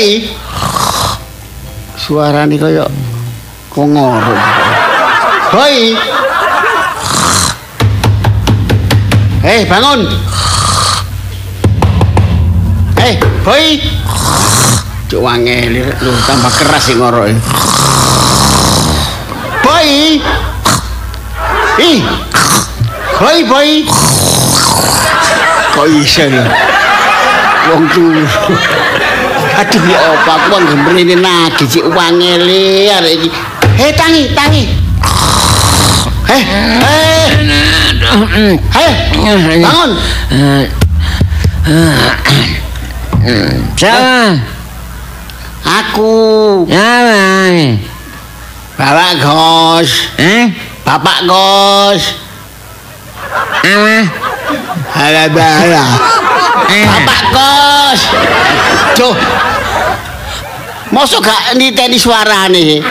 Boy. Suarane kaya kongoro. Boy. Eh, bangun. Eh, boy. Cuk wangel lu tambah keras sih ngoroke. Boy. Ih. Boy, boy. Kok lho. Wong turu. Aduh ya apa aku wong gembrene nagi cik wangele arek iki. Hei tangi, tangi. Hei, hei. Hei, bangun. Siapa? Aku, Siapa? Bapak Gos. Eh? Bapak Gos. Apa? Hala bala. Eh. Bapak Gos. Duh. Mosok gak niteni suarane.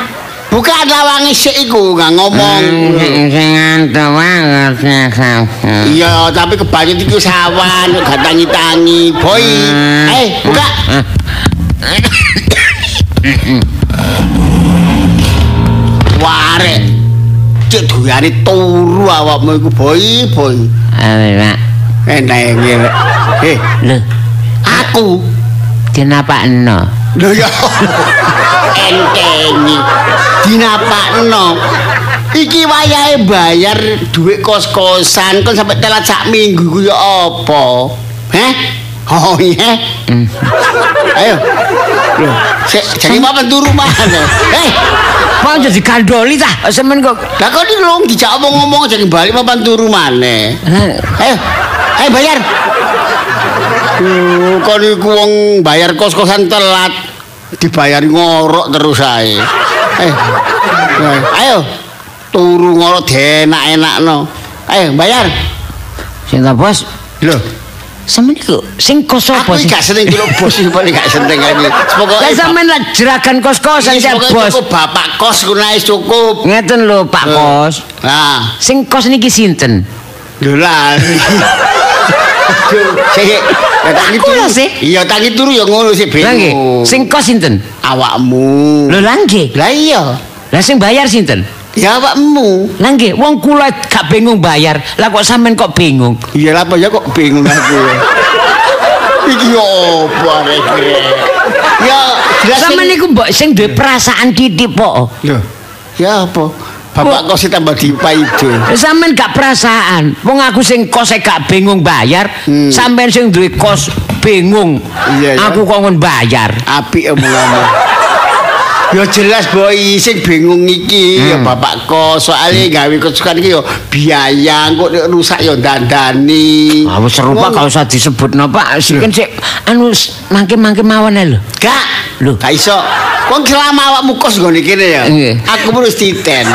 Bukan lawange sik iku gak ngomong. Sing ya kamu. Iya, tapi kebanyakan itu sawan, gak tangi-tangi. Boy, eh, buka. Warek. Cek duyane turu awakmu iku, boy, boy. Ayo, Pak. Enak ngene. Eh, Loh, aku. kenapa no? Lho ya. Entengi. Dinapakno. Iki wayahe bayar duit kos-kosan kon sampai telat sak minggu ku ya apa? Heh? Oh iya. Ayo. Loh, sik jadi apa turu mana? Eh, Kok jadi kandoli tah? Semen kok. lah kok iki lho dijak omong-omong jadi balik papan turu maneh. Lah, Ayo, ayo bayar. Kon iku wong bayar kos-kosan telat dibayar ngorok terus ae. Eh. eh, Ayo. Turu ngorok enak-enakno. Ayo bayar. Sing ta, Bos? Lho, Semen iku sing kos aku apa sih? gak seneng dulu bos iki paling gak seneng iki. Semoga Lah sampean lah jeragan kos-kosan ya, Bos. Cukup bapak kos ku naik cukup. Ngeten lho, Pak Kos. Nah, Sing kos niki sinten? lho lah. Sik. Ya tangi Aku turu lah, sih. Iya, tangi turu ya ngono sih Lah nggih, bingung. sing kos sinten? awakmu. Lho lah nggih. Lah iya. Lah sing bayar sinten? Ya awakmu. Lah nggih, wong kula gak bingung bayar. Lah kok sampean kok bingung? Iya lah apa ya kok bingung aku. Iki opo arek? Ya jelas Sampean niku mbok sing duwe perasaan titik po. Lho, ya apa? Bapak kos tambah dipaido. Sampean gak perasaan. Wong aku sing kos e gak bingung bayar, Hmm. sampean sing duwe kos bingung. Iya, ya. Aku kok ngon bayar. Apik omonganmu. Ya jelas boy sing bingung iki ya bapak kos soalnya gawe kosukan iki ya biaya kok rusak ya dandani. Ah wis serupa gak usah disebutno Pak. Sik kan sik anu mangke-mangke mawon lho. Gak. Lho. Gak iso. Wong selama awakmu kos nggone kene ya. Aku wis titen.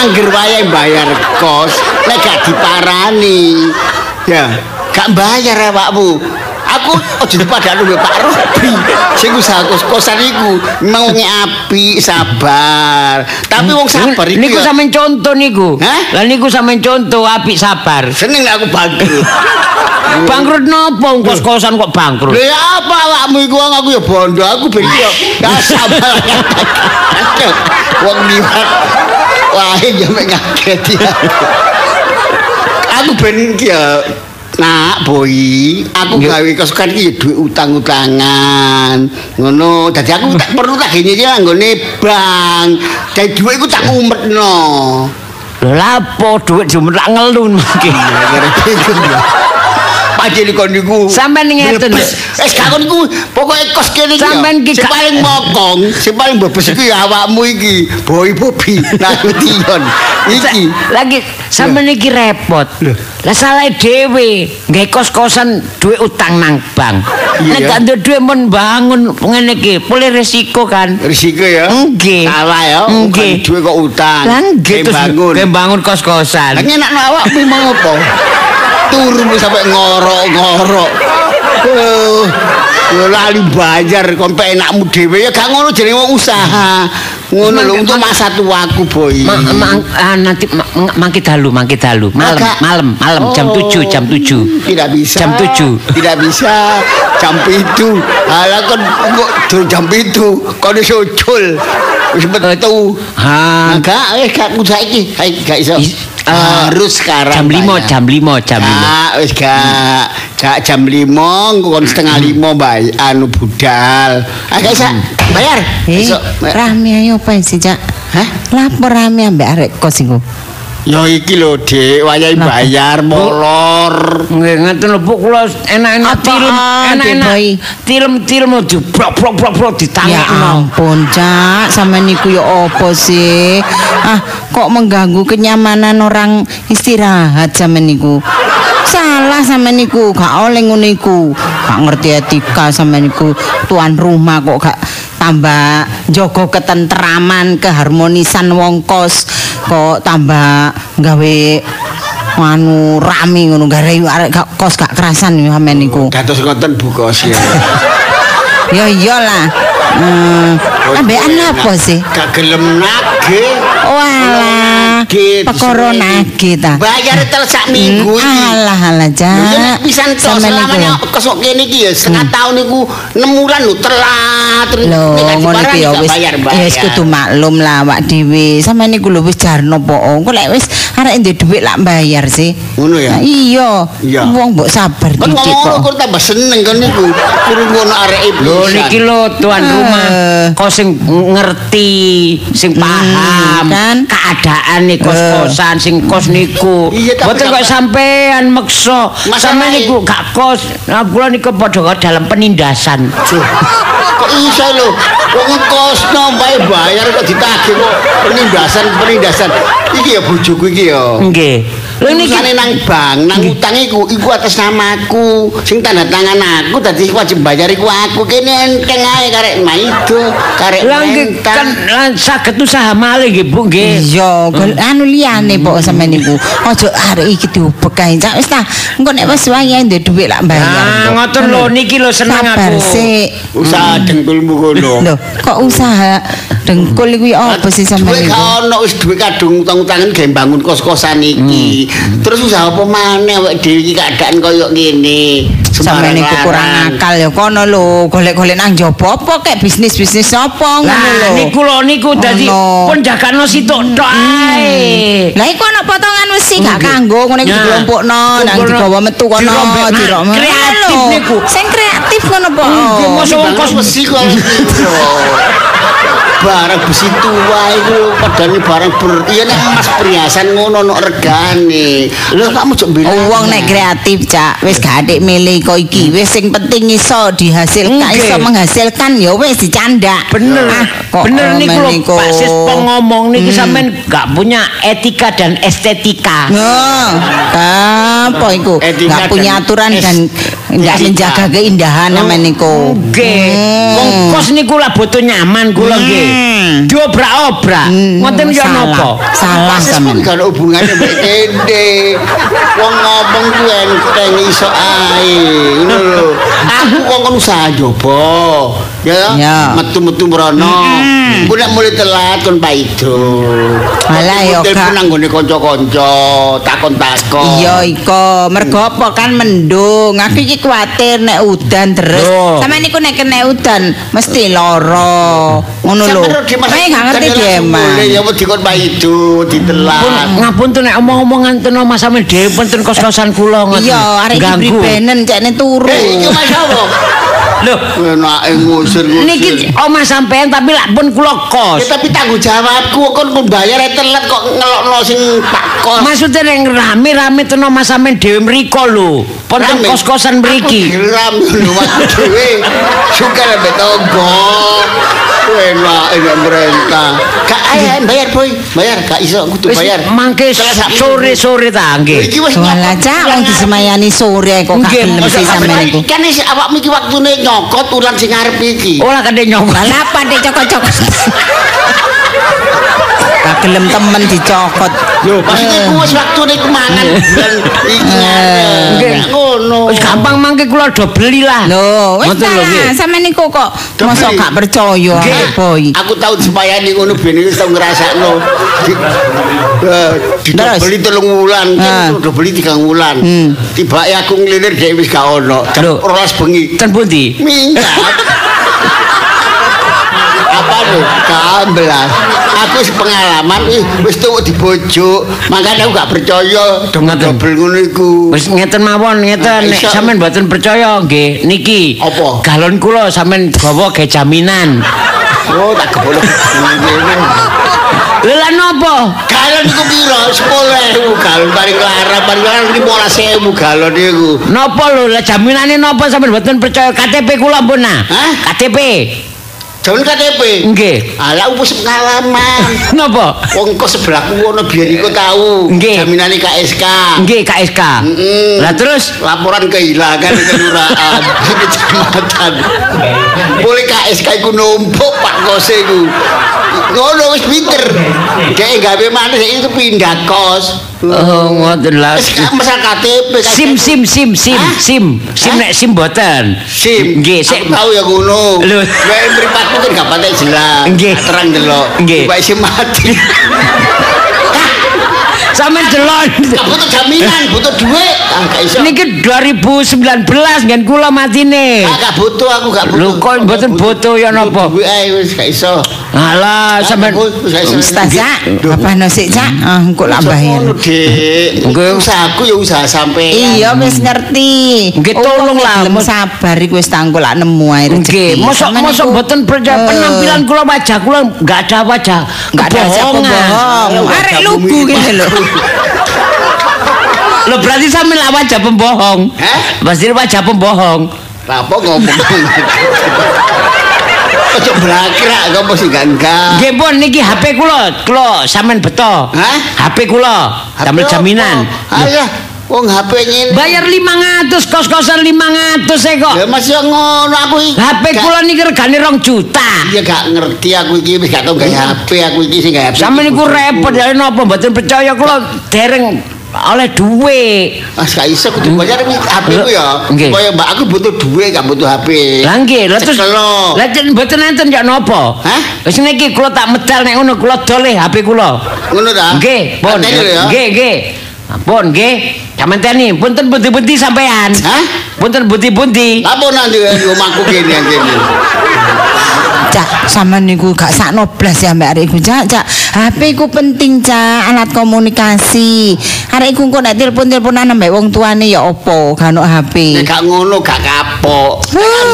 Angger wayahe bayar kos, nek gak diparani. Ya, gak bayar awakmu. Aku aja dipadakno mbek Pak Robi. Sing usaha kos-kosan iku wonge apik, sabar. Tapi wong sabar iku niku ya sampean contoh niku. Lah niku sampean contoh apik sabar. seneng aku bangkrut. Bangkrut nopo kos-kosan kok bangkrut? Lha apa awakmu iku wong aku ya bondo, aku ben yo sabar. Wong liwat. Wah, ya mek ngageti. Aku ben iki ya Nak, boy, aku gawe kesukaan iki duit utang-utangan. Ngono, dadi aku tak perlu tak gini iki nggone bank. Dadi duit iku tak umetno. Lho lapo dhuwit jumentak ngelun mangke. Padahal kon niku Sampeyan ngeten. Wis gak kon niku pokoke kos kene iki. Sampeyan ki sing gak- paling mokong, sing paling bebes iki awakmu iki. Boy Bobi Nasution. Iki. Lagi sampean iki repot. Lah salah dhewe, nggae kos-kosan duwe utang nang bank. Nek gak duwe duwe mun bangun ngene iki, boleh resiko kan. Risiko ya. Nggih. Salah ya. Nggih. Bukan Duit kok utang. Lah nggih terus bangun. kos-kosan. Lah ngenakno awakmu mau apa? Turun sampai ngorok-ngorok. Oh, yo lali bayar kon enakmu dhewe ya gak ngono jenenge wong usaha. Ngono lho untuk masa tuaku, Boy. Ma, ma, ah, nanti ma, ma- mangki dalu, mangki dalu. Malam, malam, malam jam Oh, 7, jam 7. Tidak bisa. Jam 7. Tidak bisa. Jam itu. Alah kon jam itu. Kon iso ucul. Wis metu. Ha, Enggak, eh gak kudu saiki. Gak iso. Is- ah, Harus sekarang. jam 5, bayar. jam 5, jam 5. Gak, wis gak. Gak jam 5, kon setengah 5 bay anu budal. Ah gak iso bayar. Eh, Iso. rame ayo apa sih, Cak? Hah? Lapor rame ambek arek kos iku. Ya iki lho, Dik, wayahe bayar molor. Nggih ngoten lho Bu kula enak-enak film, enak-enak brok brok brok Ya ampun, Cak, sama niku ya apa sih? Ah, kok mengganggu kenyamanan orang istirahat sama niku? Salah sama niku, gak oleh ngono iku. Gak ngerti etika sama niku. Tuan rumah kok gak tambah jogo ketentraman, keharmonisan wong kos. Kok tambah gawe anu rame ngono gawe arek gak- kos gak kerasan sama niku. Dados ngoten Bu Kos. Ya iyalah. Hmm, ambekan apa sih? Gak gelem nage. Walah, perkara nage ta. Bayar tel sak minggu iki. Alah alah ja. pisan to selamanya iku. kosok kene iki ya setengah tahun niku 6 bulan lho telat. Lho ngono iki ya wis bayar, ya bayar. wis kudu maklum lah awak dhewe. Sampeyan niku lho wis jarno po. Engko lek wis arek ndek dhuwit lak bayar sih. Ngono ya? Nah, iya. Iya. Wong mbok sabar dikit kok. kok tambah seneng kan niku. Kurung ngono arek Lho niki lho tuan Eh. Rumah kok sing ngerti, sing paham kan? keadaan nih kos-kosan sing kos niku. Mboten kok sampe- sampean meksa. Masalahnya- Sampe niku gak kos. Nah kula niku padha kok dalam penindasan. Kok iso lho? Wong kosno bae bayar kok ditagih kok penindasan penindasan. Iki ya bojoku iki ya. Nggih. Lho niki nang bank, nang utang iku, iku atas namaku. Sing tanda tangan aku, dadi wajib bayar iku aku. Kene enteng ae karek maido, karek Lah nggih kan saged usaha malih nggih Bu nggih. Iya, gol anu liyane pok sampeyan niku. Aja arek iki diubek kae. Cak wis ta. Engko nek wis wayahe ndek dhuwit lak bayar. Ah, ngoten lho niki lho seneng Sabar aku. sik. Usaha dengkulmu kono. Loh, kok usaha dengkul iku apa sih sampeyan niku? gak ono wis duit kadung utang-utangan gawe bangun kos-kosan iki. Terus usaha apa maneh awake dhewe iki keadaan koyo ngene. Sampeyan niku kurang akal ya kono lho, golek-golek nang jopo apa kek bisnis-bisnis apa ngono Lah lho. niku lho niku dadi Ono. pun jagano sitok tok ae. Lah iku ana potongan wesi gak kanggo ngene iki dikelompokno nang digawa metu kono dirokno. kreatif niku. Sing kreatif ngono po. Nggih, mosok kos mesti kok. barang besi tua itu padahal ini barang ber iya nek emas perhiasan ngono nok regane lho cok bilang Oh, wong nek kreatif cak wis gak milih kok iki wis sing penting iso dihasilkan iso menghasilkan ya wis dicandak Bener, Ah, kok bener niku lho niku. Pak Sis ngomong niki sampean gak punya etika dan estetika. Nah, apa iku? Gak punya aturan dan estetika. menjaga keindahan nama niku. Nggih. Hmm. Wong kos niku lah butuh nyaman kula nggih. Hmm. Diobrak-obrak. Hmm, Ngoten ya salah. napa? Salah sampean. gak ada hubungannya mbak Kende Wong ngomong ku enteng iso ae Ngono lho Aku wong kon usaha jobo Ya, metu-metu merono Ku nek mulai telat kon paido Alah, ya, Telepon Kak. nang gone kanca-kanca takon-takon Iya iko, mergo apa kan mendung. Aku iki kuwatir nek udan terus. Loh. Sama niku nek kena udan mesti loro. Ngono lho. Mek gak ngerti Deman. Ya wedi kon paido Pun ditelat ngapunten nek omong-omongan ten Mas sampean dhewe penten kos-kosan kula ngoten. Iya, arek iki Ganggu. bribenen cekne turu. Eh, iki Mas apa? Lho, Enake ngusir-ngusir niki omah sampean tapi lak pun kula kos. Ya tapi tanggung jawabku kon kon bayar telat kok ngelokno sing Pak Kos. Maksudnya yang rame-rame ten omah sampean dhewe mriko lho. Ponten kos-kosan mriki. Rame lho Mas dhewe. Suka lebih tonggo. Enak enak merentah. Kak ayo bayar boy, bayar gak iso kudu bayar. mangke Telat sak minggu. sore-sore ta nggih. Iki wis Walah cak wong disemayani sore kok gak gelem sih sampean niku. Kan wis awakmu iki waktune nyokot ulan sing arep iki. Ora kadhe nyokot. Lah apa dek cokot-cokot. Tak gelem temen dicokot. Lho, maksudnya ku wis waktune ku mangan bulan iki. Nggih. Ngono. Wis gampang mangke kula do beli lah. Lho, wis ta, sampeyan niku kok mosok gak percaya. Arek boy. Aku tahu supayane ngono ben iki tau ngrasakno. Di, eh, Terus? beli telung wulan, Ah. udah beli tiga wulan. Hmm. Tiba aku ngelilir dhek wis gak ono. 12 bengi. Ten pundi? Minggat. Apa lho? Kambelas. Aku pengalaman wis wis tuwuk dibojo. Makanya aku gak percaya dobel ngono iku. Wis ngeten mawon ngeten nek sampean mboten percaya nggih niki. Apa? Galon kula sampean gawa ge jaminan. Oh, tak kebolo. Lha lan napa? Galon iku piro? 10.000 galon paling larang, paling larang 15.000 galon iku. Napa lho? Lah jaminane napa sampean mboten percaya KTP kula pun nah. Hah? KTP. Jaman KTP. Nggih. Ala aku wis pengalaman. Napa? Wong kok sebelahku ono biyen iku tahu. Nggih. Jaminane KSK. Nggih KSK. Mm-mm. Lah terus laporan kehilangan kelurahan di kecamatan. Boleh KSK iku numpuk Pak Kose iku. Ngono wis pinter. Dek gawe maneh itu pindah kos. Oh, ngoten lah. Mesal KTP. Sim sim sim sim sim sim nek sim boten. SIM. Nggih, sik. Tahu ya ngono. Lho. Mripatku kan gak patek jelas. Nggih. Terang delok. Nggih. Sing mati. Sampeyan delon. Gak butuh jaminan, butuh duit. Ah, gak iso. Niki 2019 ngen kula matine. Ah, gak butuh aku gak butuh. Lho, kok mboten butuh ya napa? Duit ae wis gak iso. Alah gak iso. Ustazah, apa no sik, Cak? Ah, engko Dik. Nggih. Usahaku ya usaha sampean. Iya wis ngerti. Nggih, Oh, tolong lah, sabar iku wis tangko lak nemu ae rezeki. Nggih, mosok mosok mboten percaya Eh, penampilan kula wajah kula enggak ada wajah Enggak ada bohong. Arek bumi lugu itu. gini lho. Loh berarti sampe lah wajah pembohong. Hah? Pasti wajah pembohong. Apa ngomong? Ojo blakrak kok sing gangga. Nggih pun niki HP kula, kula sampean beto. Hah? HP kula, sampe jaminan. Ayah, wong HP ngene. Bayar 500 kos-kosan 500 e kok. Ya masih ngono aku iki. HP kula niki regane 2 juta. Iya gak ngerti aku iki wis gak tau gawe HP aku iki sing gawe HP. Sampe niku repot ya napa mboten percaya kula dereng oleh duwe. Mas gak iso kudu bayar HP ku ya. Supaya mbak aku butuh duit gak butuh HP. Lah nggih, lah terus. Lah jen mboten enten ya napa? Hah? Wis niki kula tak medal nek ngono kula dole HP kula. Ngono ta? Nggih, pun. Ya. Nggih, nggih. Pun nggih. Sampeyan punten buti-buti sampean. Hah? Punten buti-buti. Apa nanti di omahku kene kene. Cak, sama niku gak sakno blas ya mbak Arek iku, Cak. Cak, HP ku penting, Cak, alat komunikasi. Arek iku kok nek telepon-teleponan mbek wong tuane ya opo, gak ono HP. Nek gak ngono gak kapok.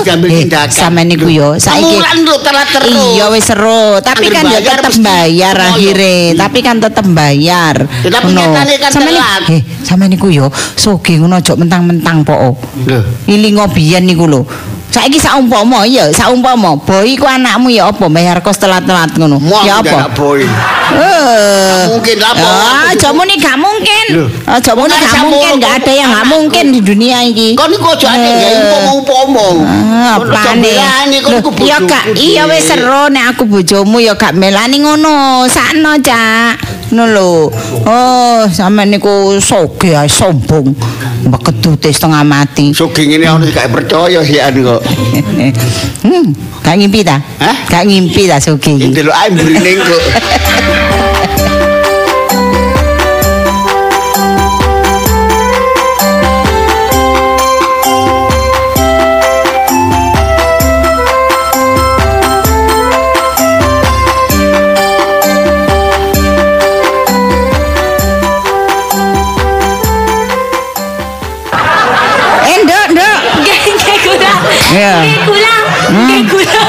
Diambil Eh, tindakan. sama niku yo, saiki- telat terus. Iya wis seru, tapi kan ya bayar tetep mesti- bayar iya. akhirnya, tapi kan tetep bayar. Ya, tapi nyatane kan telat. Eh, sama niku yo, soge ngono aja mentang-mentang po. Lho. Ilingo biyen niku lho. Saiki saumpama ya, saumpama boy ku anakmu ya apa bayar kos telat-telat ngono. Ya apa? gak boy. Eh. mungkin lah, Po. Ah, aja muni gak mungkin. Aja muni gak mungkin, gak ada yang gak mungkin di dunia iki. Kon iku aja ane Eh. gawe umpama-umpama. Ah, apane? belani, kon Loh, iku Iya wis seru nek aku bojomu ya gak melani ngono. Sakno, Cak. Ngono lho. Oh, sampe niku soge ae sombong. Mbak kedute setengah mati. Sugih ngene ono gak percaya sih anu kok. hmm, gak ngimpi ta? Hah? Gak ngimpi ta soge iki. Delok ae mrining kok. Kayak gula. Kayak gula.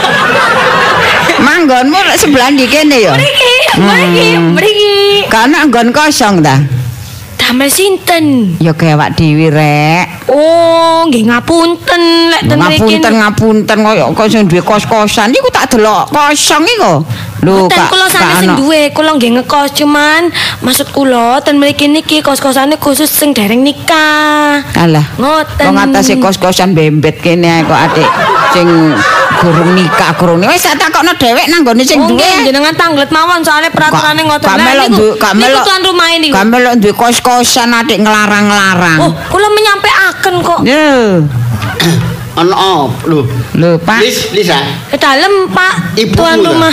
Manggonmu sebelah ndi kene ya? Mriki, mriki, mriki. Kana nggon kosong ta? Damel sinten? Ya kewak dhewe rek. Oh, nggih ngapunten lek ten mriki. Ngapunten ngapunten kaya kok sing duwe kos-kosan iku tak delok kosong iku. Lho, Kak. kula Kak sing duwe, kula nggih ngekos cuman maksud kula ten mriki niki kos-kosane khusus sing dereng nikah. Alah. Ngoten. Wong atase kos-kosan bembet kene kok adik sing gurung nikah gurung nikah. wis tak takokno dhewek nang gone sing duwe jenengan tanglet mawon soalnya peraturane ngoten. Gak melok duwe, gak niku melok. tuan rumah ini. Gak melok duwe kos-kosan adik ngelarang-larang. Oh, kula menyampaikan kok. Yo. Ono op, lho. Lho, Pak. Lis, Lisa. Ke dalam, Pak. Ibumu tuan rumah.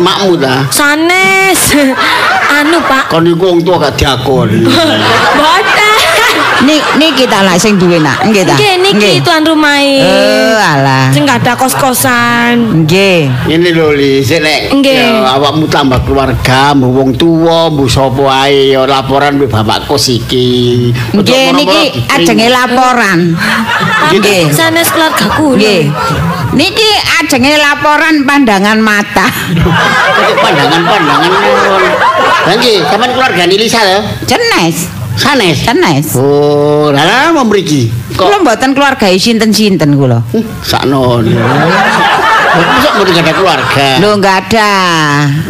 Makmu ta. Sanes. anu, Pak. Kon iku wong tua gak diakoni. Boten. Nik niki ta lah sing duwe nak. Nggih ta? Nggih, niki tuan rumah Eh, alah. Sing ada kos-kosan. Nggih. Ini lho Lis, lek Nggih. ya, awakmu tambah keluarga, mbuh wong tuwa, mbuh sapa ae ya laporan mbek bapak kos iki. Nggih niki ajenge laporan. Nggih. Sanes keluarga kula. Nggih. Niki ajenge laporan pandangan mata. Ngono. Lah nggih, sampean keluarga Lisa lho. Cenes. Sanes. Cenes. Oh, lah mau mriki. Kula Kok mboten keluarga sinten-sinten kula. Hmm, sakno. Masa mau ada keluarga? Lho enggak ada.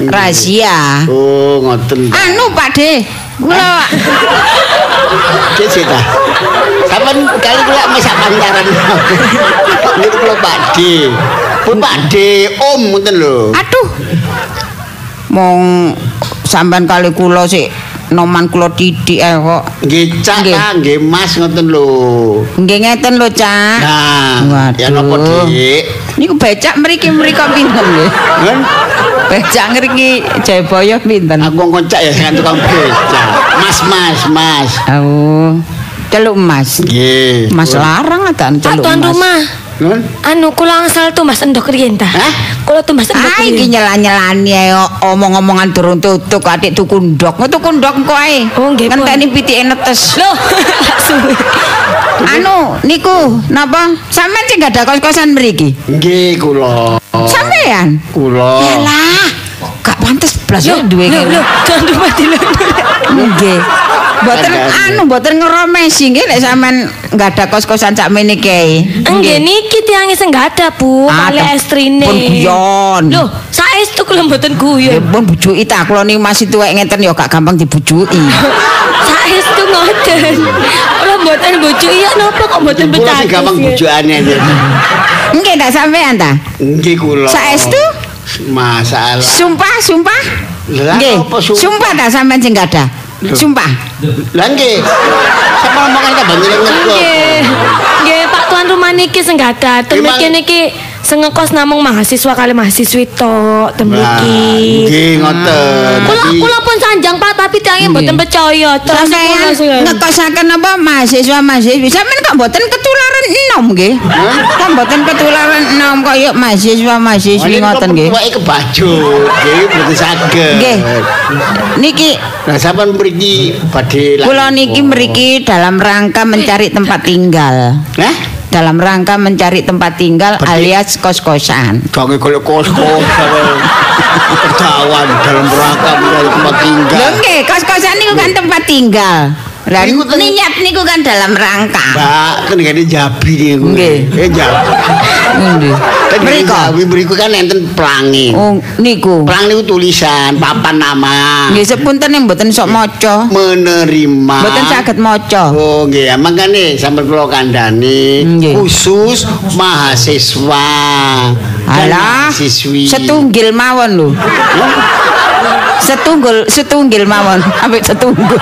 Rahasia. Oh, ngoten. Anu Pak De. Kula Ki ta. Sampeyan kali kula mesak pantaran. Niku kula Pak De. Pun Pak De, Om ngoten lho. aduh. Mong sampean kali kula sik noman kula titik ae kok. Nggih Cak Nggih. ta, nggih Mas ngoten lho. Nggih ngeten lho, Cak. Nah, ya napa. Dik? Niku becak mriki mriko pinten nggih? Kan Becak mriki Jayabaya pinten? aku ngoncak ya dengan tukang beca. Mas, Mas, Mas. Oh. Celuk Mas. Nggih. Mas larang ada celuk tuan Mas. rumah. Anu kula angsal tuh Mas Endok riyen ta. Hah? Kula tuh Mas Endok Ah iki o- omong-omongan durung tutuk adik tuku ndok. Tuku ndok engko ae. Oh, nggih. Ngenteni pitike netes. Suwe. Anu, niku napa? Sampeyan sing gak ada kos-kosan mriki? Nggih kula. Sampeyan? Kula. Yalah, gak pantes blas Loh, duwe kene. loh, tuan rumah dilundur. Nggih. Mboten Ada- anu mboten ngeromesi nggih nek sampean gak ada kos-kosan sak mene kae. Enggih niki tiange sing ada, Bu. Kali estrine. Pun guyon. Loh, saestu kula mboten Ya guyon. pun bujuki ta kula niki masih tuwek ngeten ya gak gampang dibujuki. Saestu ngoten. Kula mboten bojo iya napa kok mboten Kula sing becak. gampang bojokane. Nggih tak sampean ta? Nggih kula. Saestu? Masalah. Sumpah, sumpah. Nggih. apa sumpah? Sumpah tak sampean sing gak ada. Sumpah. Lah nggih. Sapa ngomongan ta banjur ngekos. Nggih. Nggih, Pak tuan rumah niki sing ada. Temriki niki sing ngekos namung mahasiswa kali mahasiswi tok Lah, temriki. Nggih ngoten. Kula kula pun sanjang Pak tapi tiange mboten percaya. Terus sing ngekosaken apa mahasiswa mahasiswi sampean kok mboten ketularan enom nggih. Kok mboten ketularan enom kaya mahasiswa mahasiswi ngoten nggih. Tuweke kebajut, nggih mboten saged. Nggih. Niki Nah, sampean mriki badhe kula niki mriki dalam rangka mencari tempat tinggal. Hah? Dalam rangka mencari tempat tinggal Berarti- alias kos-kosan. Jangan golek kos-kos. Kedawan dalam rangka mencari tempat tinggal. Lho nggih, kos-kosan niku kan tempat tinggal. Lah niat niku kan dalam rangka. Mbak, kan ngene Jabi niku. Nggih. Eh Jabi. Nggih. Kan. Jabi mriku kan enten pelangi. Oh, niku. Pelang niku tulisan papan nama. Nggih sepunten yang mboten sok maca. Menerima. Mboten saged maca. Oh nggih, ya mangkane sampeyan kula kandhani khusus mahasiswa Alah, mahasiswi. setunggil mawon lho. Setunggul, setunggil mawon, ambek setunggul.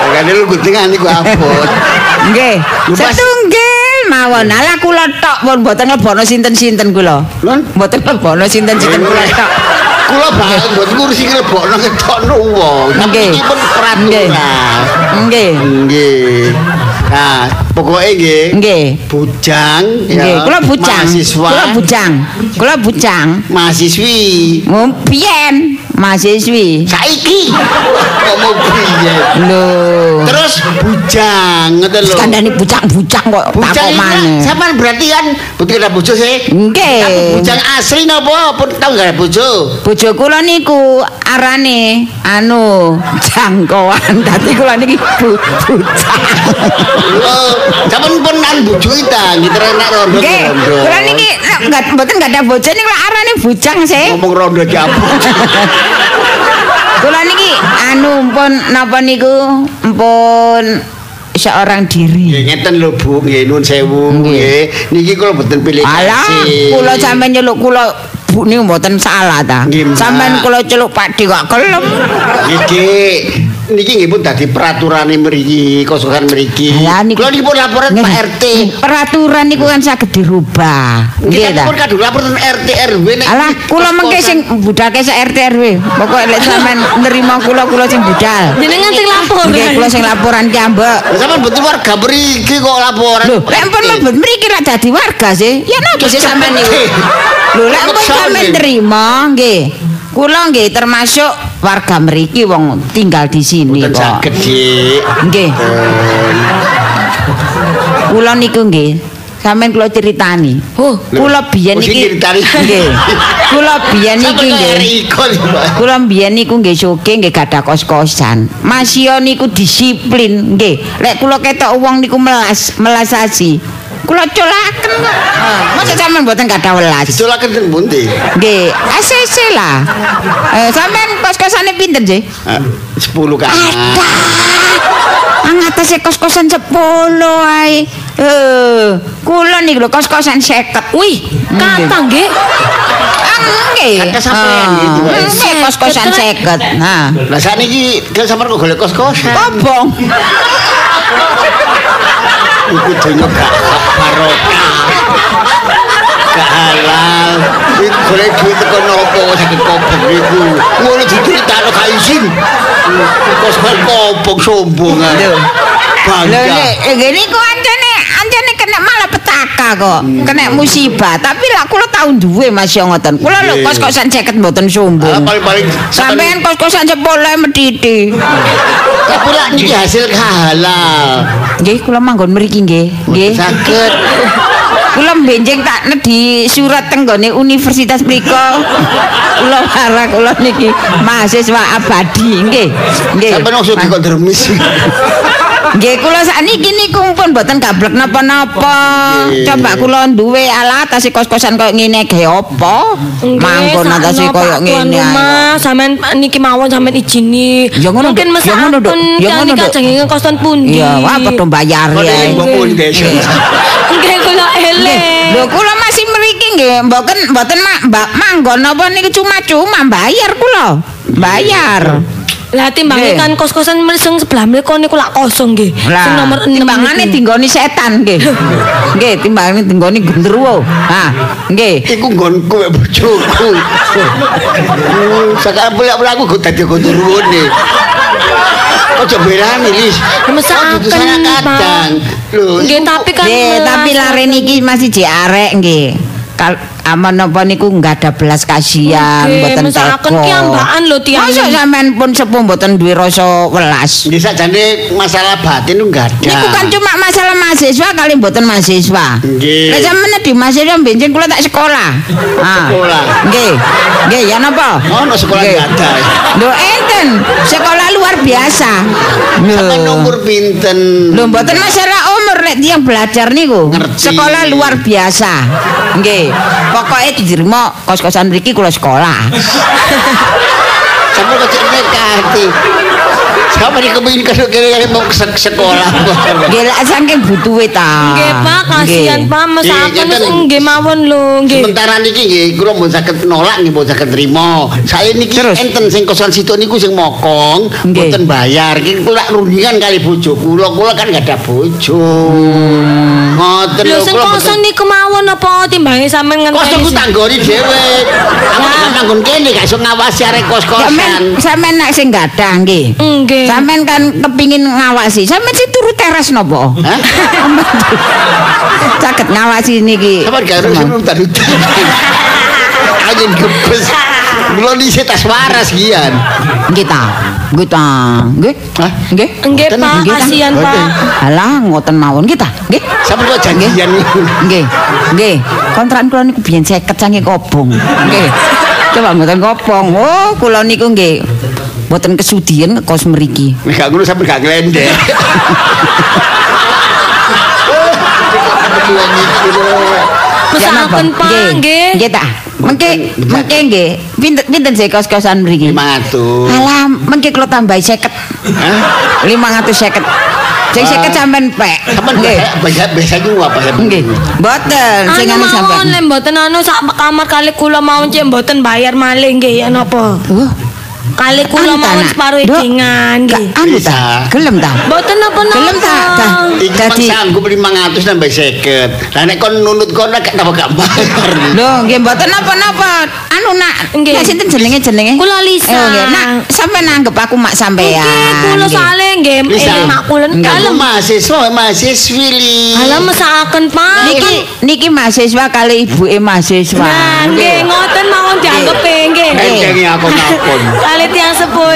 Makane lu guntingan niku abot. Nggih, setunggil mawon. Alah kula tok pun mboten nglebono sinten-sinten kula. Mboten nglebono sinten-sinten kula tok. Kula banget buat ngurusi nglebokno ketokno wong. Tapi Nggih. Nggih. Nggih. Nah, pokoknya nggih. Nggih. Bujang. Nggih, kula bujang. Mahasiswa. Kula bujang. Kula bujang. Mahasiswi. Ngumpien mahasiswi. Saiki. Kok mau piye? Lho. Terus bujang ngoten lho. Kandhane bujang-bujang kok Bujang maneh. sampean berarti kan betul ada bojo sih? Nggih. Bujang asli napa pun tau gak ada bojo? Bojo kula niku arane anu jangkoan. Dadi kula niki bu, bujang. Oh, sampean pun nang bojo kita, ngiter enak rondo. Nggih. Kula niki enggak mboten enggak ada bojo niku arane bujang sih. ngomong rondo diapun. Kula niki anu pun napa niku pun seorang Nggih diri. ngeten lho Bu, nggih nuwun sewu Nggih. nggih. Niki kula mboten pilih Alah, kula sampean nyeluk kula Bu niku mboten salah ta. Nggih. Sampean kula celuk Pak Dik kok kelem. Nggih, niki nggih pun dadi peraturane mriki, kosokan mriki. Niku- Kula niki pun laporan. Pak RT. Peraturan niku kan saged dirubah. Nggih ta. pun kadung laporan RT RW nek Alah, kula mengke sing budake sak RT RW. Pokoke lek sampean nerima kula kula sing budal. Jenengan sing laporan. Nggih, kula sing laporan ki ambek. Sampeyan betul warga mriki kok laporan. Lho, lek pun mriki lak dadi warga sih. Ya napa sih sampean niku? Lho, lek pun sampean terima nggih. Kula nggih termasuk warga mriki wong tinggal di sini kok. saged, Dik. Nggih. Kula niku nggih sampean kula critani. Oh, Kula biyen Oh, critani. nggih. Kula biyen niki Sampeyan nggih. Kula mbiyen niku nggih suke nggih gadah kos-kosan. Masya niku disiplin nggih. Lek kula ketok wong niku melas, melasasi. Kula culaken kok. Ah, Masa sampean mboten gadah welas? Ditolaken teng pundi? Nggih, ACC lah. Eh sampean kos-kosane pinten? Ah, 10 kamar. Angatase kos-kosan 10 ae. Eh, kula niku lho kos-kosan 50. Wih, kata nggih. Ah, Nggih. Sampean kos-kosan 50. Nah, Lah sakniki kan sampeyan kok golek kos-kosan. kobong. Iku donya gak barokah. Gak halal. Iku golek duit teko nopo sakit kobong iku. Ngono diceritakno gak izin. Kos-kosan kobong sombong ae. Lho Bangga. nek ngene ku ancene ancene kena malah petaka kok. Kena musibah, tapi lah kula tau duwe Mas yo ngoten. Kula lho kos-kosan 50 mboten Ah, sombong. paling-paling Sampean kos-kosan 10 ae medhiti. tapi niki hasil halal. Nggih, kula manggon mriki nggih. Nggih. Saged. Kula benjing tak di surat tenggone universitas mriko. Kula parah kula niki mahasiswa abadi nggih. Nggih. Sampeyan maksud kok dermis. Nggih kula sakniki niku pun mboten gablek napa-napa. Coba kula duwe alat atase kos-kosan koyo ngene gawe apa? Manggon atase koyo ngene. sampean niki mawon sampean. Ya ngono, Mungkin. Ya ngono, Dok. mesakun Ya kan ngono, niki Dok. ajeng kosan pundi. Iya, wah padha bayar Kok ya. Nggih kula eleh. Lho kula masih mriki nggih, mboten mboten mak mbak manggon napa niku cuma-cuma bayar kula. Bayar. Lah kan kos-kosan sing sebelah mriku niku lak kosong nggih. Sing nomor 6 timbangane dinggoni setan nggih. Nggih, timbangane dinggoni gendruwo. Ha, nggih. Iku nggonku mek bojoku. Hmm, Sekarang bolak-balik aku kok dadi gondurune. Ojo berani, Lis. Mesakaken, kadang. Lho, Nggih tapi kan Nggih, tapi lare niki masih jek arek nggih. Kal aman napa niku enggak ada belas kasihan, Nggih, mboten teko. ki ambaan lho tiyang. Masa sampean pun sepuh mboten duwe rasa welas. Nggih sakjane masalah batin enggak ada. Niku kan cuma masalah mahasiswa kali mboten mahasiswa. Nggih. Lah sampean di mahasiswa benjing kula tak sekolah. Ah. Sekolah. Nggih. Nggih, ya napa? Ono sekolah Nggih. enggak ada. Lho enten, sekolah luar biasa. Lho. nomor pinten. Lho mboten masalah umur nek tiyang belajar niku. Sekolah luar biasa. Nggih. Pokoke diterima kos-kosan mriki kula sekolah. Sampai kok cek nekati. Sampai dikepingin ke kene mau ke sek- sekolah. Nggih lek saking butuhe ta. Nggih Pak, kasihan. Pak, Nggih, mes ngeten. nggih mawon lho, nggih. Sementara niki nggih kula mboten saged nolak nggih mboten saged trima. Saya niki enten sing kosan situ niku sing mokong mboten bayar. Iki kula rundingan kali bojo kula. Kula kan gak ada bojo. Ngoten Lho lho kula kosan niku mawon apa timbange sampean Kos ngenteni. aku tanggoni dhewe. Aku kan nanggon kene gak iso ngawasi arek kos-kosan. Sampeyan sampeyan nek sing gadah nggih. Nggih. Sampeyan kan kepingin ngawasi. Sampeyan sih turu teras napa? Hah? Saged ngawasi niki. Sabar gak harus udan udan. Angin gebes. Belum diisi tas waras gian. Nggih ta. Nggih ta. Nggih. Hah? Nggih. Nggih Pak, kasihan Pak. Alah ngoten mawon kita. Nggih. Sampai kok janjian niku. Nggih. Nggih. Kontrakan kula niku biyen 50 sange kobong. Nggih. Coba mboten kobong. Oh, kula niku nggih mboten kesudian ngekos mriki. Nek gak ngono sampe gak nglendek. Mesakaken Pak, nggih. Nggih ta. Mengke mengke nggih. Pinten pinten sih kos-kosan mriki? 500. Alah, mengke kula tambahi 50. Hah? 550. Sing. 50 sampean pek. Sampeyan Nggih. biasa biasa juga apa ya? Nggih. Mboten sing Anu mawon sampean. lek mboten anu sak kamar kali kula mau cek mboten bayar malih nggih ya napa. Oh, Kali kula mau separuh edingan Gak nggih. anu ta? Gelem ta? Mboten napa-napa. Gelem ta? Dadi- sanggup 500 nambah 50. Lah nek kon nunut kon nek napa gak bayar. Lho, nggih mboten napa-napa. Anu nak, Nggih. nak sinten jenenge jenenge? Kula Lisa. Oh, nggih. Nak, sampean anggap aku mak sampean. Nggih, kula sale nggih eh, mak kula kalem. mahasiswa, mahasiswi li. Alah mesakaken Pak. Niki niki mahasiswa kali ibuke mahasiswa. Nah, nggih ngoten mawon dianggep nggih. Endengi aku ngapun. Kali tiang sepuh.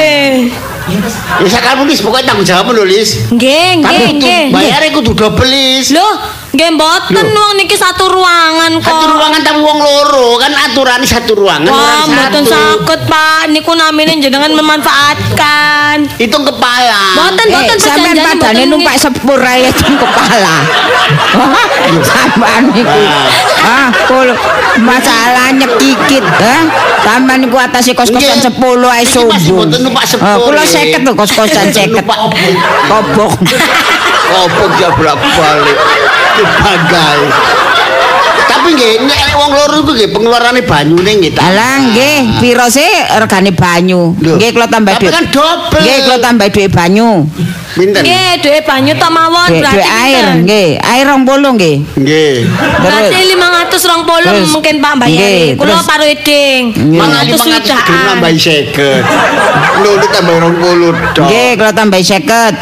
Ya sakarmu Lis, pokoknya tanggung jawab lho Lis. Nggih, nggih, nggih. bayarnya kudu double Lis. Lho, nggih mboten wong niki satu ruangan kok. Satu ruangan tapi wong loro kan aturannya satu ruangan. Wah, orang mboten sakit, Pak. Niku namine jenengan memanfaatkan. Hitung kepala. Mboten, Eh, mboten sampean perjanjian padane numpak sepur ae kepala. Sampean niku. Ah, kul masalah nyekikit, ha? Sampean niku atase kos-kosan Nggih. 10 ae Iki sombong. Ah, kula nggih. 50 lho kos-kosan 50. Numpak opo? Kobok. Kopok dia bolak-balik. Dibagai. Tapi nggih nek wong loro iku nggih pengeluarane banyune nggih ta. Alah nggih, piro sih regane banyu? Nggih kula tambah tapi dhuwit. kan double. Nggih kula tambah dhuwit banyu. Pinten? Nggih, dhuwit banyu ta mawon berarti dhuwit air, nggih. Air 20 nggih. Nggih. Berarti 520 Terus. mungkin Pak bayar. Nggih, Kula paruh eding. Mana 500 500 gelem swidak. nambahi 50. Lho tambah 20 tok. Nggih, kula tambah 50.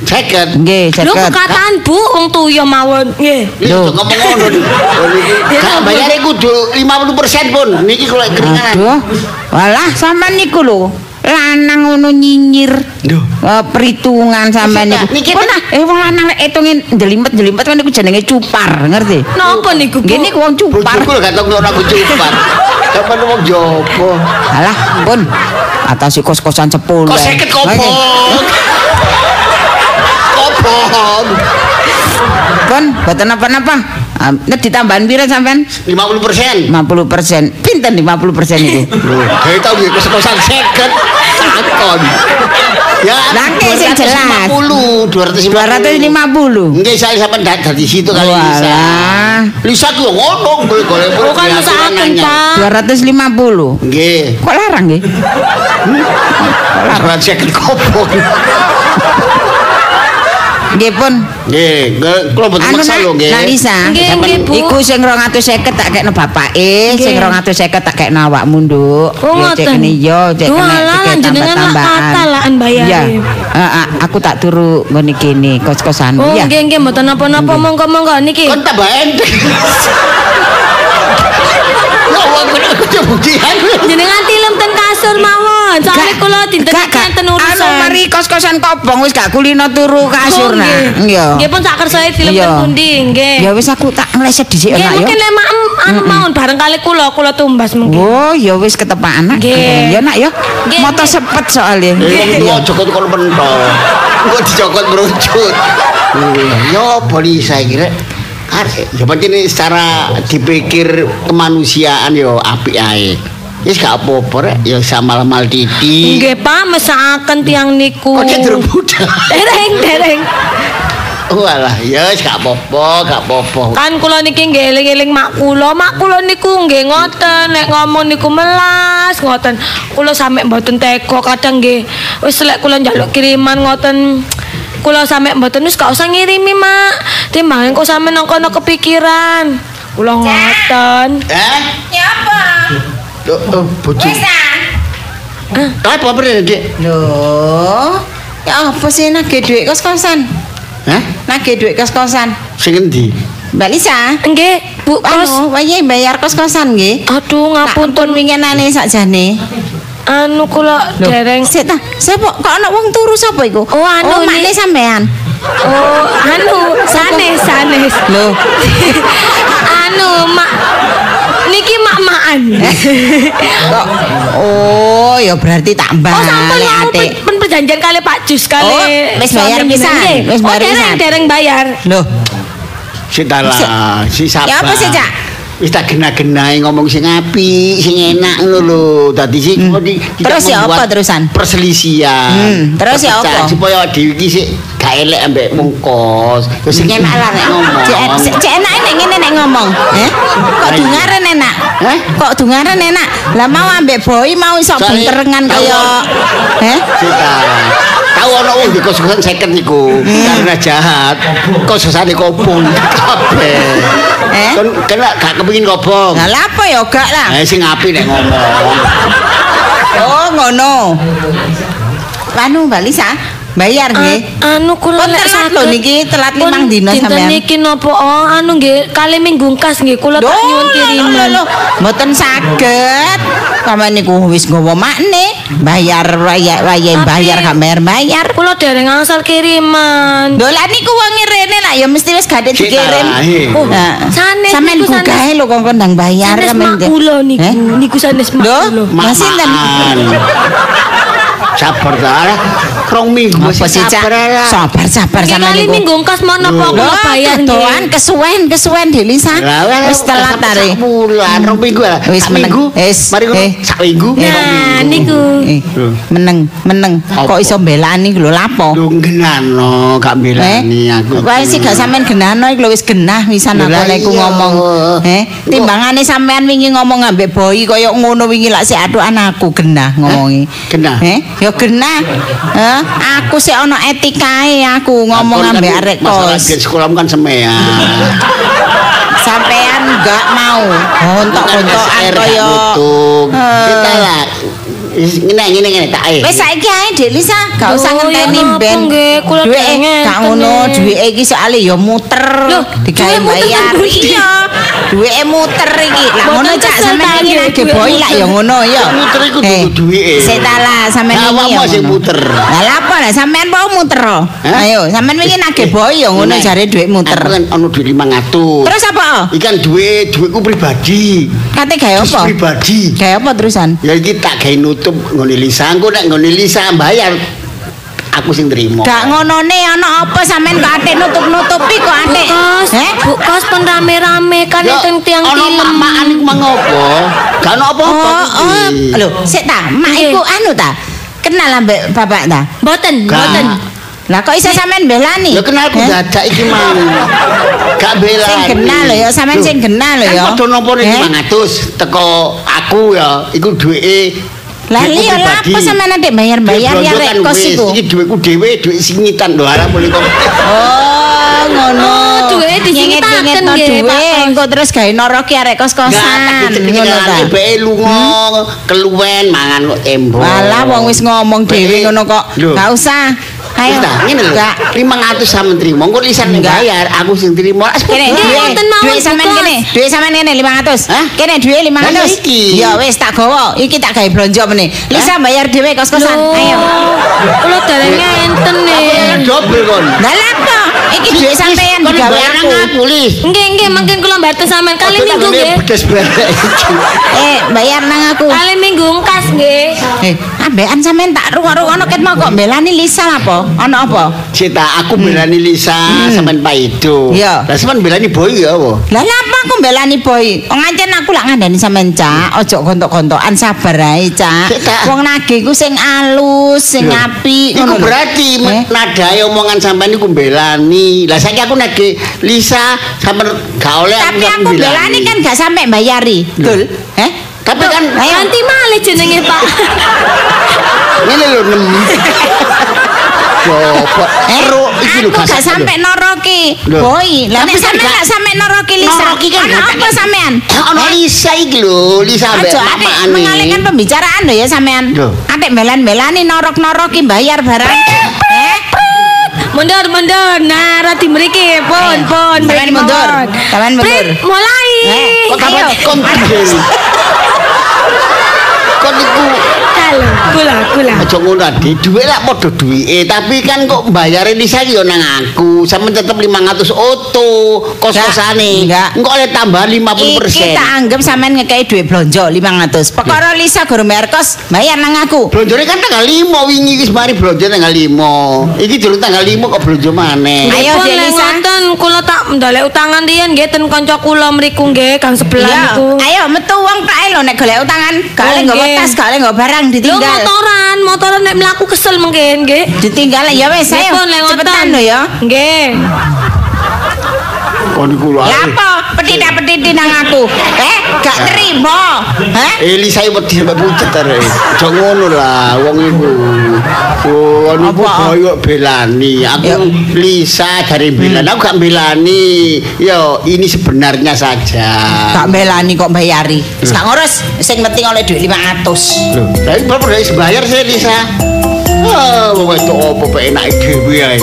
50. Nggih, Lho 50. perkataan Bu wong tuya mawon. Nggih. Lho, Lho. ngomong ngono. Gak ampun. bayare kudu 50% pun. Niki kalau keringanan. Aduh. Walah sampean niku lho. Lanang ngono nyinyir. Lho. Eh, perhitungan sampean niku. niki Pun ah, eh wong lanang lek hitungin ndelimet-ndelimet kan niku jenenge cupar, ngerti? Napa niku? Nggih niku wong cupar. Lho gak tau aku cupan. Kapan wong jopo. Alah, pun atas kos-kosan 10. Kok seket kopong. Kopong. Pun boten napa-napa. Ah, Nek ditambahin pira sampean? 50%. 50%. Pinten 50% itu? Loh, kayak tau ya kos-kosan seket. Takon. Ya, Lah, nggih, sing jelas. 250, 250. 250. Nggih, saya sampean dat dari situ kali Lisa. Walah. Lisa ku yo ngono, boleh golek Oh kan mesakaken Pak. 250. Nggih. Kok larang nggih? Ora seket kopong. Nggih pun. Nggih, kula mboten Anu maksa lho nggih. nak Lisa. Nggih, nggih, Bu. Iku sing 250 tak kekno bapake, sing 250 tak kekno awakmu, Nduk. Oh, Ya, ngoten. yo, cek kene alah, cek jenengan lah tambah-tambahan. lah, an bayare. Iya. Heeh, aku tak turu ngene kene kos-kosan. Oh, Iya. nggih nggih mboten napa-napa monggo-monggo niki. Kon tambah endek. Ya Allah, aku aku cebudian. Jenengan tilem ten kasur mawon. Soale kula dinten Enten urusan. Anu mari kos-kosan kobong wis gak kulino turu kasur Oh, nah. nggih. Iya. Nggih pun sak ten Iya. pundi nggih. Ya wis aku tak ngleset dhisik Nggih enak yo. mungkin lek mak anu mawon bareng kali kula kula tumbas mungkin. Oh, ya wis ketepaan nak. Nggih. Ya nak ya. Nggih, Moto nggih. sepet soalnya. Wong tuwa jokot kon pentol. Kok dicokot merucut. Yo polisi kira arek ya pancen secara dipikir kemanusiaan yo apik ae. Wis gak apa-apa rek, ya samal-mal titi. Nggih Pak mesakaken tiang niku. Kok cenderung budak. Dereng dereng. Walah, ya wis gak apa-apa, gak apa-apa. Kan kula niki nggih eling-eling mak kula. Mak kula niku nggih ngoten nek ngomong niku melas ngoten. Kula sampe mboten tega kadang nggih wis lek kula njaluk kiriman ngoten kula sampe mboten wis gak usah ngirimi, Mak. Timbang kok sampe nang kono kepikiran. Kula ngoten. Eh? Nyapa? Loh, oh, bojo. Apa apa Dek? Loh, ya apa sih nagih duit kos-kosan? Hah? Nagih duit kos-kosan. Sing endi? Mbak Lisa, Nggih, Bu Kos. anu, wayahe bayar kos-kosan nggih. Aduh ngapunten ampun winginane sakjane. anu kula dereng Sik ta, sapa kok ana wong turu sapa iku? Oh, anu, oh, makne sampean. Oh, anu sanes sanes. Loh, anu mak niki mak-makan. oh ya berarti tak Oh sampun mau atik. pen, perjanjian kali Pak Jus kali. Oh, wis bayar pisan, wis bayar oh, dereng dereng bayar. Loh, Si dalah, si sabar. ya apa sih, Cak? wis tak gena-genahe ngomong sing apik, sing enak ngono lho. Dadi di- tidak Terus ya apa terusan? Perselisihan. Hmm, terus ya apa? Supaya dhewe iki sik gak elek ambek mungkos. Terus sing enak lah nek ngomong. Cek enak nek ngene nek ngomong. Eh? Kok dungaren enak? Eh? Kok dungaren enak? Lah mau ambek boy mau iso benterengan kaya eh? Cita. Tahu ana wong di kos-kosan second iku karena jahat. Kos-kosane kobong kabeh. Eh? Kan kena gak kepengin kobong. Lah lah apa ya gak lah. Eh sing apik nek ngomong. Oh ngono. Anu Mbak Lisa, bayar nggih. anu kula Pun lek telat saged. lho niki, telat limang dina dinten sampean. niki napa oh anu nggih kali minggu kas nggih kula tak nyuwun kiriman. Mboten saged. Sampeyan niku wis nggawa makne, bayar waya bayar gak bayar bayar. Kula dereng angsal kiriman. Dolan niku wong rene lah ya mesti wis Cik dikirim. Oh, sanes sampean niku, gugah sanes. lho kok ndang bayar Sanes sampean. mak kula niku, niku sanes mak Lho, kula. Lah sinten? Mak-makan. Sabar ta. Lah, Rong minggu sih sabar. Sabar sabar sampean kali niku. minggu kas mau napa Lho, kula bayar nggih. kesuwen kesuwen Delisa. Lah, Wis telat tare. sak Bulan, rong minggu. Wis meneng. minggu. Wis. Mari ngono Eh. sak minggu. Eh. Nah, niku. Eh, meneng meneng Apa? kok iso belani lho lapo? Lho genano gak belani aku. Wae sih gak sampean genano lho wis genah wisan aku lek ngomong. Eh, timbangane sampean wingi ngomong ambek boy kaya ngono wingi lak sik aduh anakku genah ngomongi. Genah? Eh, ya genah. Eh, aku sik ana etikae aku ngomong ambek arek Masalah kos. di sekolah kan semean. Sampean gak mau kaya nutuk. Eh. Kita lah. Ngene ngene ngene tak eh. Wis saiki ae Dek Lisa, gak usah ngenteni ben. kula Duweke dengen gak ngono, duweke iki soalé ya muter. Digawe bayar. Iya. Duweke muter iki. Lah ngono cak sampean ta, iki duwe boy lah ya ngono ya. Muter iku Eh, dudu duwike. Sik ta lah sampean Lah, iki ya. awakmu sing muter. Lah lha apa lah sampean mau muter? oh? Ayo, sampean wingi nagih boy ya ngono Nek, jare duit muter. Aku kan ono duit 500. Terus apa? Ikan duit duitku pribadi. Kate gawe apa? pribadi. Gawe apa terusan? Ya iki tak gawe nutup ngene Lisa. Engko nek ngene Lisa bayar aku sing trimo. Gak ngonone ana apa sampean kok atik nutup-nutupi kok atik? Kos, Eh? Bu kos pun rame-rame kan enten tiang ono film. mak-makan iku mang apa? Gak ono apa-apa. Oh, oh, iki. lho, sik ta, mak iku anu ta? Kenal ambek bapak ta? Mboten, mboten. Lah kok iso sampean belani? Ya kenal aku Eh? dadak iki mang. Gak bela. Sing genah lho ya, sampean sing genah lho ya. Kan padha nopo Eh? 500 teko aku ya, iku duweke Lah iya lah apa sampean adik bayar-bayar ya rek kos iku. Iki duitku dhewe, duit singitan lho ala mulai kok. Oh, ngono. Oh, disingitaken nggih, Pak duwe, Kos. engko terus gawe noroki arek Gak kos-kosan. tak Ngono ta. dicekelane bae lunga keluwen mangan kok tembok. Walah wong wis ngomong dhewe Bae. ngono kok. Lho. Gak usah. Ayo. Ta, ngene lho. Gak 500 sampean trimo. Engko lisan Enggak. bayar, aku sing trimo. Ah, Kene wonten mawon, duwe sampean kene, duwe sampean kene 500. Hah? Kene duwe 500. Lah, iki. Ya wis tak gawa. Iki tak gawe blonjo meneh. Lisa bayar dhewe kos-kosan. Ayo. Kula dereng enten nih. Dobel kon. Lah lha apa? Iki duwe sampean digawe bayar aku. nang aku, Lis. Nggih, nggih, mungkin kula mbarten sampean kali minggu nggih. Eh, bayar nang aku. Kali minggu ngkas nggih. Eh, ambekan sampean tak rungok-rungokno ket mau kok belani Lisa apa? Ono apa? Cita aku belani Lisa sampean Paido. Hmm. Iya. Lah sampean belani Boy ya apa? Lah apa aku belani boy? Wong ancen aku lak ngandani sampean Cak, ojo gontok-gontokan sabar ae, Cak. Wong nagih ku sing alus, sing Lho, apik Iku ngono lho. berarti Eh? nadae omongan sampean iku belani. Lah saiki aku nage Lisa sampean gak oleh Tapi sampean aku belani kan gak sampai bayari. Betul? Eh? Tapi kan Ayo. Ganti malih jenenge, Pak. ngene lho nem. Coba Eh, ero iki lho aku gak sampai noroki boy. Lah Tapi nek sampean gak- sampai noroki Lisa. Noroki kan Ono apa sampean? Ono Lisa iki lho, Lisa mbek mamane. mengalihkan pembicaraan lho ya sampean. Adik belan-belani norok-noroki bayar barang. Eh? Mundur, mundur. Nah, rati mriki, pun, pun. Sampean mriki mundur. Sampean mundur. Mulai. Eh, Kok Ayo. kon sendiri. Kon iku lho, kula kula. Aja ngono Adi, dhuwit lak padha duwike, tapi kan kok bayare Lisa iki yo nang aku. Sampe tetep 500 oto kos-kosane. Enggak. Engko oleh tambah 50%. Iki tak anggap sampean ngekei duit blonjo 500. Perkara Lisa guru bayar kos, bayar nang aku. Blonjone kan tanggal 5 wingi iki mari blonjo tanggal 5. Iki durung tanggal 5 kok blonjo maneh. Ayo, Lisa. ngoten kula tak ndalek utangan riyen nggih ten kanca kula mriku nggih Kang sebelah Ya, niku. ayo metu wong tak lho nek golek utangan, gak oleh Oh, nggih. tas, gak oleh nggawa barang ditinggal. Motoran, motoran nek mlaku kesel mungkin nggih. Ditinggal ya wes Nggih, ayo. Cepetan lho ya. Nggih. Kok niku lho. Apa petita-petiti nang aku? Eh, gak terima. Hah? Eh Lisa iki wedi sampe pucet arek. Aja ngono lah wong iku. Oh, niku Apa? koyo belani. Aku. Lisa dari belani. Aku gak belani. Yo, ini sebenarnya saja. Gak belani kok bayari. Wis gak ngurus, sing penting oleh duit 500. Loh, tapi berapa dari sebayar saya Lisa? Ah, wong itu apa pak enak dhewe ae.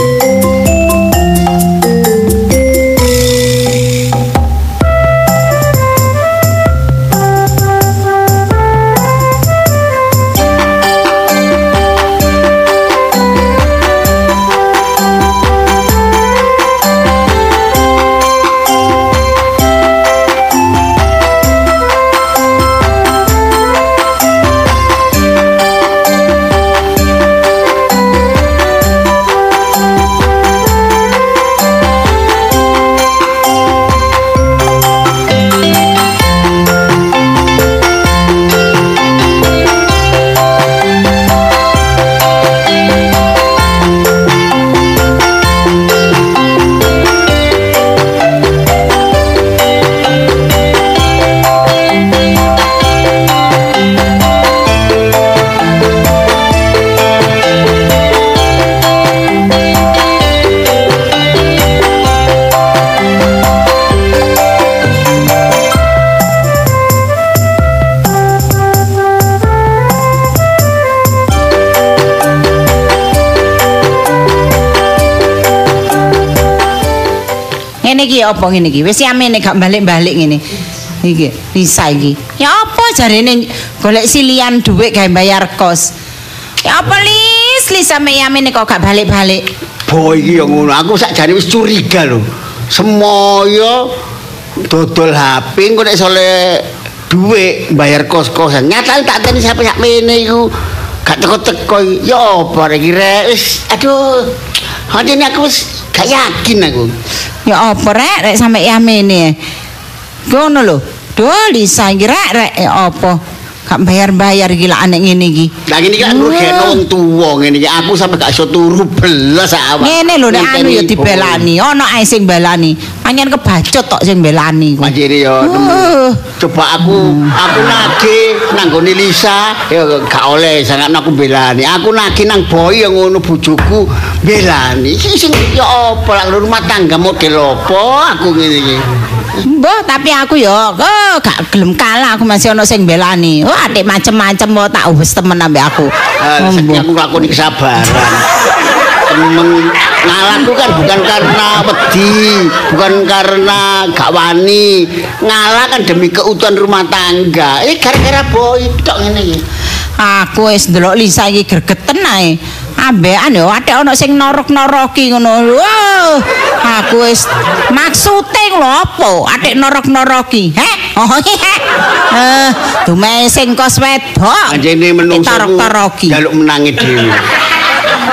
Apa ngene iki? Wis yamene gak balik-balik ngene. Iki bisa iki. Ya apa jarene golek silian dhuwit gawe bayar kos. Ya apa lis lis sampe yamene kok gak balik-balik. Boy iki yang ngono. Aku sakjane wis curiga lho. Semoyo dodol HP engko nek sole duit bayar kos-kosan. Nyatane tak teni sampe sak mene iku gak teko-teko. iki. Ya apa iki rek wis aduh. Hane aku wis gak yakin aku. Ya apa rek rek sampe yamene. Ngono lho. Duh Lisa iki rek rek ya apa? Gak bayar-bayar gila anek ngene iki. Lah ngene iki kan ngrugekno wong tuwa ngene iki. Aku sampe gak iso turu belas awak. Ngene lho nek anu ya dibelani, ana ae sing belani. Panjen kebacut tok sing belani ku. Manjene ya. Uh. Coba aku aku nagih nang gone Lisa ya gak oleh sangat aku belani. Aku nagih nang boy yang ngono bojoku belani. Sing ya apa lah rumah tangga model apa aku ngene iki. Mbah, tapi aku ya oh, gak gelem kalah aku masih ana sing belani. Oh, atik macem-macem mau tak wis temen ambek aku. Oh, mbah. aku nglakoni kesabaran. Temen ngalahku kan bukan karena wedi, bukan karena gak wani. Ngalah kan demi keutuhan rumah tangga. Eh gara-gara boy tok ngene iki. Aku wis ndelok Lisa iki gregeten ae. Ambekan yo atik ana sing norok-noroki ngono. Wow, aku wis maksude lho apa? Atik norok-noroki. Heh? Oh, heh. Eh, dume sing kos wedok. Anjene menungso jaluk menangi dhewe.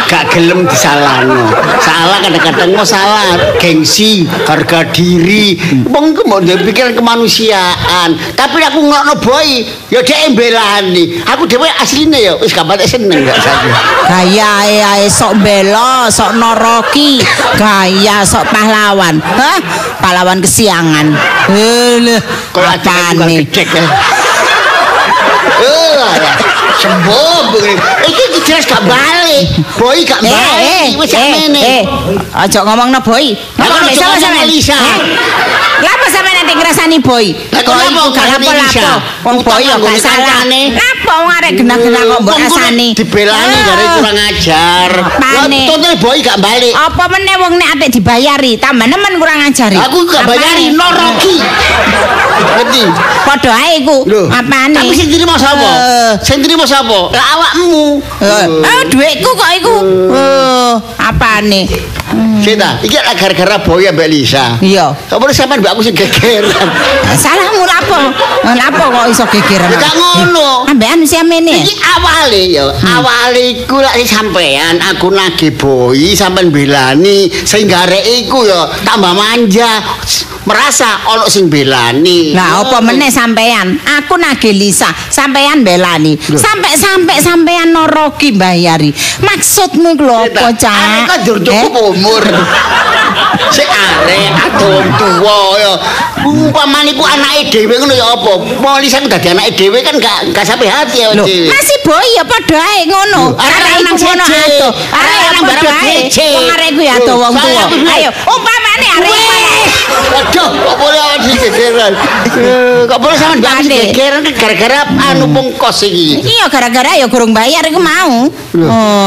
Gak gelem disalahno. Salah kadang-kadang mau salah, gengsi, harga diri. Wong iku mau pikiran kemanusiaan. Tapi aku ngono boy, ya dhek mbelani. Aku dhewe asline ya wis gak patek seneng gak saja. Gayae ae sok bela, sok noroki, gaya sok pahlawan. Hah? Pahlawan kesiangan. Leh, Kalau ada gedek ya. Eh, sembuh. Iki iki jelas gak balik. Boy gak Eh, eh, balik. Wis sak eh, mene. eh, aja ngomongno boy. Ngomong ngomong sampean? Lisa. Eh? Ngrasani boy. Kok apa gak lapo-lapo. Wong boy Utang gak salah. kancane. Lapo wong arek genah-genah kok mbok rasani. Dibelani dari kurang ajar. Contohnya boy gak balik. Apa meneh wong nek apik dibayari, tambah nemen kurang ngajari. Aku gak bayari noroki. Ngerti? Padha ae iku. Apane? Tapi sing terima sapa? Eh. Sing terima sapa? Lah awakmu. Eh, oh, dhuwitku kok iku. Apane? Sita, iki gara-gara boy ambek Lisa. Iya. Kok boleh sampean mbak aku sing gegeran. Salahmu lapo? Lapo kok iso gegeran? Ya ngono. Ambekan mesti amene. Iki awale ya, awale iku lak sampean aku nagih boy sampean belani sehingga arek iku ya tambah manja. Merasa ono sing belani. Lah apa meneh sampean? Aku nagih Lisa, sampean belani. Sampai-sampai sampean noroki bayari. Maksudmu iku lho apa, Cak? Kan dur cukup Eh? umur. Sik arek adon tuwa ya. Umpamane ku anake dhewe ngono ya apa? Ku dadi anake dhewe kan gak gak sampai hati ya Loh, dhewe. masih boy ya padha ae ngono. Arek iku ngono ato. Arek padha barang ae. jeje. Wong arek ku ya ato Loh, wong tuwa. Ayo, umpamane arek Aduh, kok boleh awak sing gegeran? Eh, Kok boleh sampean mbak Ade. gegeran kan gara-gara anu pungkos iki. Iya gara-gara ya kurang bayar iku mau. Oh?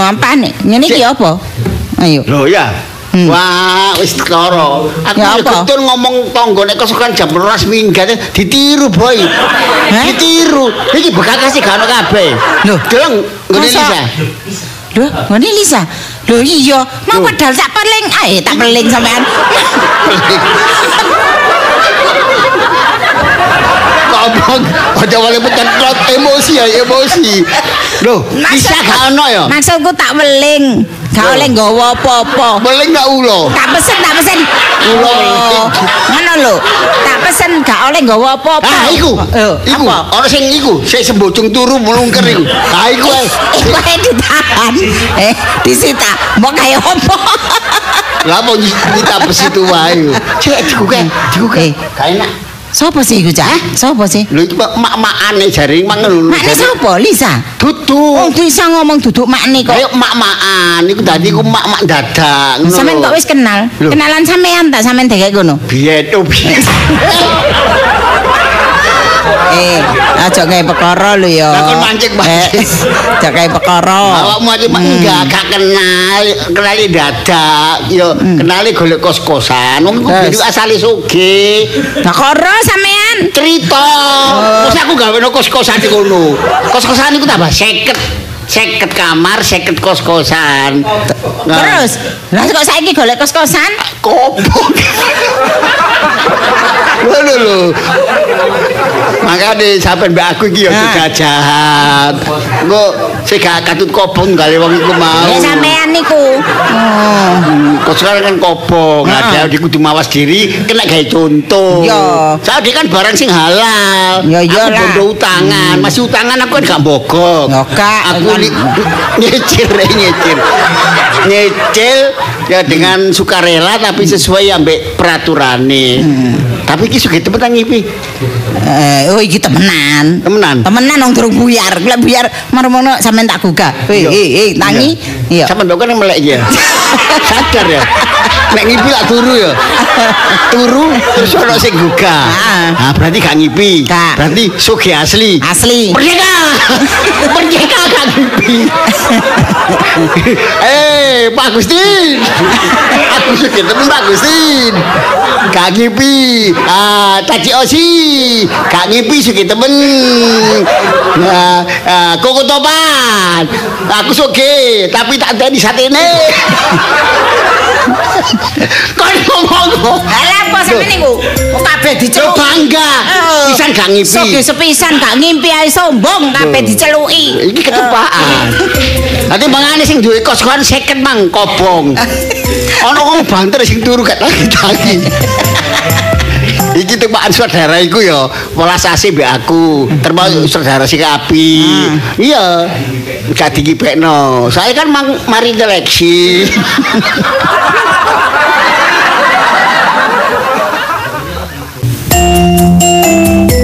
Ngene iki Cek. apa? Ayo. Loh ya. Hmm. Wah, wis ketara. Aku Ya ketun ngomong tanggane kesukaan jam 12 minggat ditiru, boy. Ditiru. Iki bekas gak ono kabeh. Loh. Deleng ngene? Lisa. Loh, ngene Lisa. Loh iya, mau padahal tak peling. Ae, tak peling sampean. Ngomong aja wale pecentrot emosi ya, emosi. Loh, Lisa gak ono ya? Maksudku tak peling. Gak oleh nggawa apa-apa. Boleh gak ulo? Tak pesen, tak pesen. Ulo. Ngono lho. Tak pesen gak oleh nggawa apa-apa. Ah, iku. Iku. Ono sing iku, sing sembojong turu melungker iku. Ah, iku ae. Iku ae ditahan. Eh, disita. Mbok kaya apa? Lah mau nyita besi tu wae. Cek dikuke, dikuke. Eh. Gak enak. Sopo sih iku, Cak? Sopo sih? Lho iki mak-makane jaring mangan lho. Makne sopo? Lisa. Dudu. Wong bisa ngomong duduk makne kok. Ayo mak-makan, iku tadi ku mak-mak dadak ngono. Sampeyan kok wis kenal? Kenalan sampean tak sampean dek ngono? biyen oh biyen. Eh, aja gawe perkara lho ya. Lah, kon mancing-mancing. Eh, Aja gawe perkara. Awakmu aja enggak gak kenal, kenali dadak, yo kenali golek kos-kosan. Wong biyen asale sugih. Lah karo sampean. Cerita. Terus aku gawe no kos-kosan di kono. Kos-kosan iku tambah 50. 50 kamar, 50 kos-kosan. Terus, lah kok saiki golek kos-kosan? kopong. Ngono lho. Makane sampean mbak aku iki ya Ah. jajahan. Engko sing gak katut kopong gale wong iku mau. Ya sampean niku. Oh. Kok sekarang kan kopong, Ah. ada di kudu mawas diri, kena gawe contoh. Saya dia kan barang sing halal. Ya, aku iyalah. bondo utangan, masih utangan aku kan gak bogok. Ya, Kak. Aku li, nyicil, eh, nyicil, nyicil ya dengan sukarela tapi sesuai ambek peraturane. Tapi iki sugih temen ngipi. Eh, oh iki temenan. Temenan. Temenan wong durung buyar. Lek buyar marmono sampean tak gugah. Iya. hei, hei, tangi. Iya. Sampe mbok kan melek ya. Sadar ya. Nek ngipi lak turu ya. Turu terus ono sing gugah. Ah. Nah, berarti gak ngipi. Berarti sugih asli. Asli. Merdeka. Merdeka gak ngipi. eh, Pak Agustin. Aku sugih temen Pak Agustin. Gak ngipi. Ah, tadi osi. Gak ngipi sugih temen. Nah, ah, koko topan. Aku sugih, tapi tak ada di saat ini. Kau ngomong. Alah apa sampeyan niku? Kok kabeh diceluk. Bangga. Pisan gak ngimpi. Soge sepisan gak ngimpi ae sombong kabeh dicelui. Ini ketepaan. Nanti bangane sing duwe kos kon 50 pancen mang kobong. Ana wong banter sing turu gak tangi-tangi. Iki tuh saudara iku ya, welas asih mbek aku, termasuk saudara sing api. Hmm. Iya. Gak dikipekno. Saya kan mang mari deleksi. thank